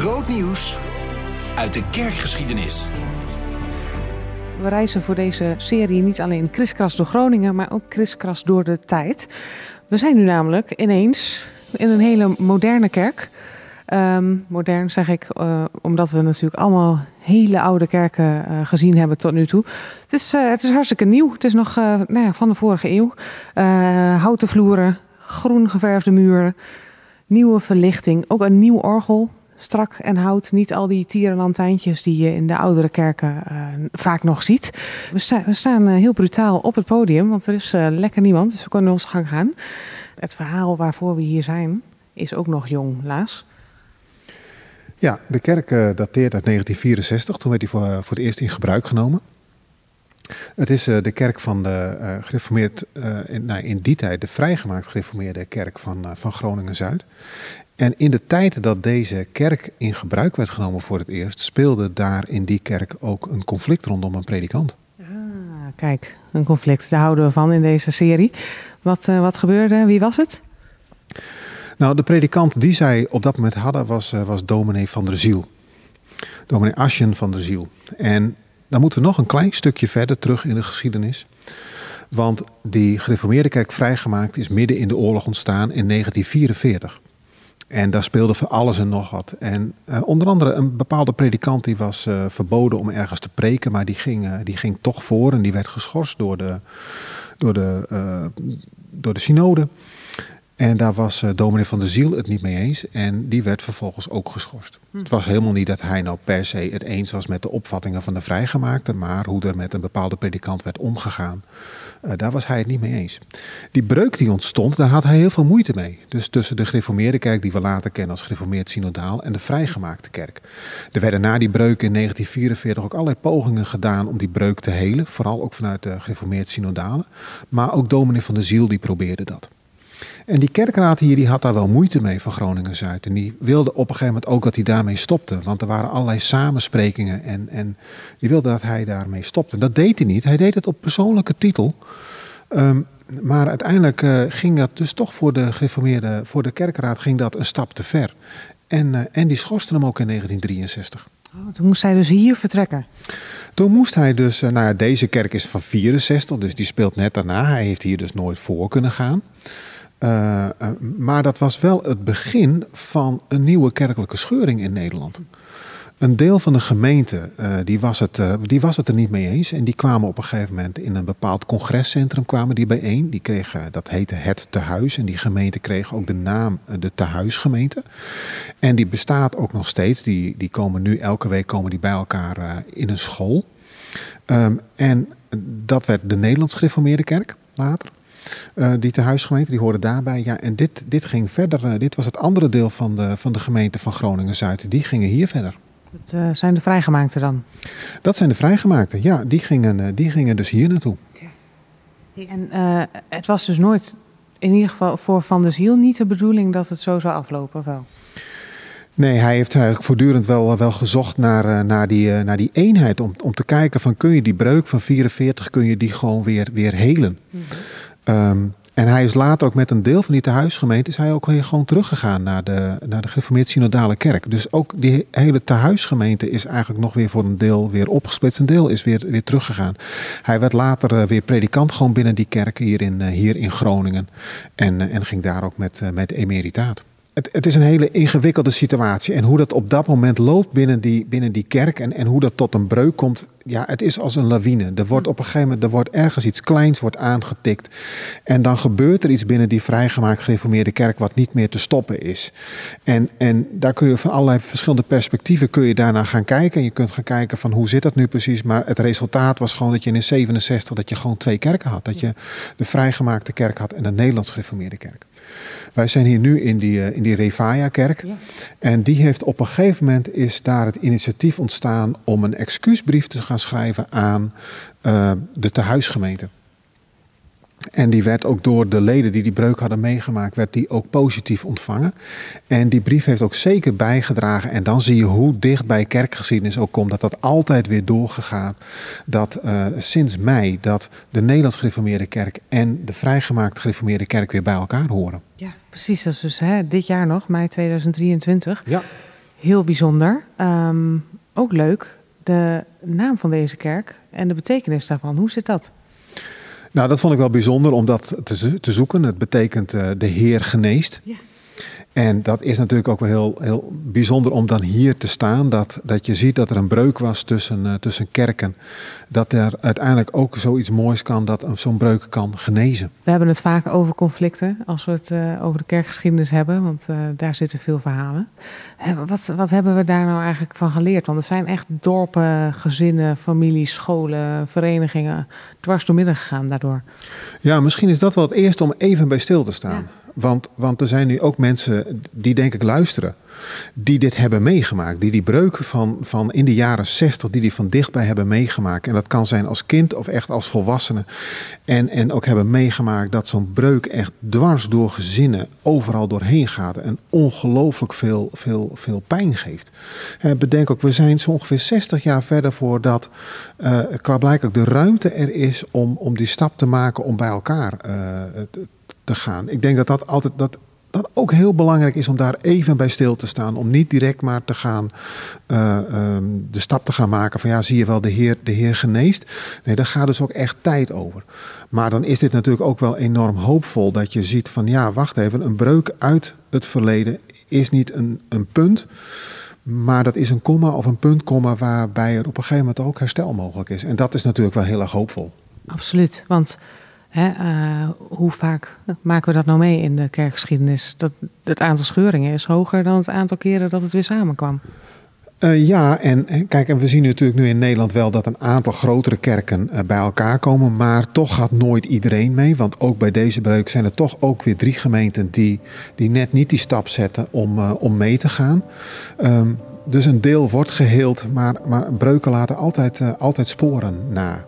Groot nieuws uit de kerkgeschiedenis. We reizen voor deze serie niet alleen kriskras door Groningen, maar ook kriskras door de tijd. We zijn nu namelijk ineens in een hele moderne kerk. Ehm, modern zeg ik, uh, omdat we natuurlijk allemaal hele oude kerken uh, gezien hebben tot nu toe. Het is, uh, het is hartstikke nieuw. Het is nog nou ja, van de vorige eeuw. houten vloeren, groen geverfde muren, nieuwe verlichting, ook een nieuw orgel. Strak en hout, niet al die tierenlantijntjes die je in de oudere kerken vaak nog ziet. We, we staan heel brutaal op het podium, want er is lekker niemand, dus we kunnen onze gang gaan. Het verhaal waarvoor we hier zijn is ook nog jong, Laas. Ja, de kerk dateert uit 1964. Toen werd hij voor, voor het eerst in gebruik genomen. Het is de kerk van de gereformeerd, in, nou, in die tijd de vrijgemaakt gereformeerde kerk van, van Groningen-Zuid. En in de tijd dat deze kerk in gebruik werd genomen voor het eerst, speelde daar in die kerk ook een conflict rondom een predikant. Ah, kijk, een conflict, daar houden we van in deze serie. Wat, wat gebeurde? Wie was het? Nou, de predikant die zij op dat moment hadden was, uh, was dominee van der Ziel. Dominee Asjen van der Ziel. En dan moeten we nog een klein stukje verder terug in de geschiedenis. Want die gereformeerde kerk vrijgemaakt is midden in de oorlog ontstaan in 1944. En daar speelde voor alles en nog wat. En uh, onder andere een bepaalde predikant die was uh, verboden om ergens te preken, maar die ging, uh, die ging toch voor en die werd geschorst door de, door de, door de synode. En daar was uh, dominee van der Ziel het niet mee eens. En die werd vervolgens ook geschorst. Hm. Het was helemaal niet dat hij nou per se het eens was met de opvattingen van de vrijgemaakte. Maar hoe er met een bepaalde predikant werd omgegaan. Uh, daar was hij het niet mee eens. Die breuk die ontstond, daar had hij heel veel moeite mee. Dus tussen de gereformeerde kerk, die we later kennen als gereformeerd synodaal, en de vrijgemaakte kerk. Er werden na die breuk in 1944 ook allerlei pogingen gedaan om die breuk te helen. Vooral ook vanuit de gereformeerd synodale. Maar ook dominee van der Ziel die probeerde dat. En die kerkraad hier die had daar wel moeite mee van Groningen-Zuid. En die wilde op een gegeven moment ook dat hij daarmee stopte. Want er waren allerlei samensprekingen en, en die wilde dat hij daarmee stopte. Dat deed hij niet. Hij deed het op persoonlijke titel. Um, maar uiteindelijk uh, ging dat dus toch voor de gereformeerde, voor de kerkraad ging dat een stap te ver. En, uh, en die schorste hem ook in 1963. Oh, toen moest hij dus hier vertrekken? Toen moest hij dus, uh, nou ja, deze kerk is van 64, dus die speelt net daarna. Hij heeft hier dus nooit voor kunnen gaan. Uh, uh, maar dat was wel het begin van een nieuwe kerkelijke scheuring in Nederland. Een deel van de gemeente uh, die was, het, die was het er niet mee eens. En die kwamen op een gegeven moment in een bepaald congrescentrum kwamen die bijeen. Die kregen, dat heette het tehuis. En die gemeente kreeg ook de naam de tehuisgemeente. En die bestaat ook nog steeds. Die, die komen nu elke week komen die bij elkaar in een school. Um, en dat werd de Nederlands gereformeerde kerk later. Uh, die tehuisgemeente, die hoorde daarbij. Ja, en dit, dit ging verder. Uh, dit was het andere deel van de, van de gemeente van Groningen-Zuid. Die gingen hier verder. Dat uh, zijn de vrijgemaakten dan? Dat zijn de vrijgemaakten, ja. Die gingen, die gingen dus hier naartoe. Ja. En het was dus nooit, in ieder geval voor Van der Ziel, niet de bedoeling dat het zo zou aflopen, wel? Nee, hij heeft eigenlijk voortdurend wel, wel gezocht naar, naar, die, naar die eenheid. Om, om te kijken van kun je die breuk van 44, kun je die gewoon weer, weer helen. Mm -hmm. Um, en hij is later ook met een deel van die tehuisgemeente... is hij ook weer gewoon teruggegaan naar de, naar de gereformeerd synodale kerk. Dus ook die hele tehuisgemeente is eigenlijk nog weer voor een deel weer opgesplitst. Een deel is weer, weer teruggegaan. Hij werd later uh, weer predikant gewoon binnen die kerk hier in, uh, hier in Groningen. En, uh, en ging daar ook met, met emeritaat. Het, het, is een hele ingewikkelde situatie. En hoe dat op dat moment loopt binnen die, binnen die kerk en, en hoe dat tot een breuk komt, ja, het is als een lawine. Er wordt op een gegeven moment er wordt ergens iets kleins wordt aangetikt. En dan gebeurt er iets binnen die vrijgemaakt gereformeerde kerk wat niet meer te stoppen is. En, en daar kun je van allerlei verschillende perspectieven kun je daarna gaan kijken. En je kunt gaan kijken van hoe zit dat nu precies. Maar het resultaat was gewoon dat je in 67 dat je gewoon twee kerken had. Dat je de vrijgemaakte kerk had en de Nederlands gereformeerde kerk. Wij zijn hier nu in die, uh, in die Revaia-kerk. Ja. En die heeft op een gegeven moment is daar het initiatief ontstaan om een excuusbrief te gaan schrijven aan uh, de tehuisgemeente. En die werd ook door de leden die die breuk hadden meegemaakt, werd die ook positief ontvangen. En die brief heeft ook zeker bijgedragen. En dan zie je hoe dicht bij kerkgeschiedenis ook komt. Dat dat altijd weer doorgegaan. Dat uh, sinds mei dat de Nederlands gereformeerde kerk en de vrijgemaakte gereformeerde kerk weer bij elkaar horen. Ja, precies. Dat is dus hè, dit jaar nog, mei 2023. Ja. Heel bijzonder. Ehm, ook leuk, de naam van deze kerk en de betekenis daarvan. Hoe zit dat? Nou, dat vond ik wel bijzonder om dat te, te zoeken. Het betekent uh, de Heer geneest. Ja. En dat is natuurlijk ook wel heel, heel bijzonder om dan hier te staan. Dat, dat je ziet dat er een breuk was tussen, uh, tussen kerken. Dat er uiteindelijk ook zoiets moois kan dat zo'n breuk kan genezen. We hebben het vaak over conflicten als we het uh, over de kerkgeschiedenis hebben. Want uh, daar zitten veel verhalen. Wat, wat hebben we daar nou eigenlijk van geleerd? Want het zijn echt dorpen, gezinnen, families, scholen, verenigingen dwars door midden gegaan daardoor. Ja, misschien is dat wel het eerste om even bij stil te staan. Ja. Want, want er zijn nu ook mensen die denk ik luisteren, die dit hebben meegemaakt. Die die breuk van, van in de jaren 60, die die van dichtbij hebben meegemaakt. En dat kan zijn als kind of echt als volwassene. En, en ook hebben meegemaakt dat zo'n breuk echt dwars door gezinnen overal doorheen gaat. En ongelooflijk veel, veel, veel pijn geeft. Eh, bedenk ook, we zijn zo ongeveer 60 jaar verder voordat uh, klaarblijkelijk de ruimte er is om, om die stap te maken om bij elkaar uh, te gaan. Ik denk dat dat altijd dat, dat ook heel belangrijk is om daar even bij stil te staan. Om niet direct maar te gaan uh, um, de stap te gaan maken van ja, zie je wel, de Heer, de heer geneest. Nee, daar gaat dus ook echt tijd over. Maar dan is dit natuurlijk ook wel enorm hoopvol dat je ziet van ja, wacht even, een breuk uit het verleden is niet een, een punt. Maar dat is een komma of een puntkomma waarbij er op een gegeven moment ook herstel mogelijk is. En dat is natuurlijk wel heel erg hoopvol. Absoluut, want Hè, uh, hoe vaak maken we dat nou mee in de kerkgeschiedenis? Dat het aantal scheuringen is hoger dan het aantal keren dat het weer samenkwam. Uh, ja, en kijk, en we zien natuurlijk nu in Nederland wel dat een aantal grotere kerken uh, bij elkaar komen, maar toch gaat nooit iedereen mee. Want ook bij deze breuk zijn er toch ook weer drie gemeenten die, die net niet die stap zetten om, om mee te gaan. Um, dus een deel wordt geheeld, maar, maar breuken laten altijd, altijd sporen na.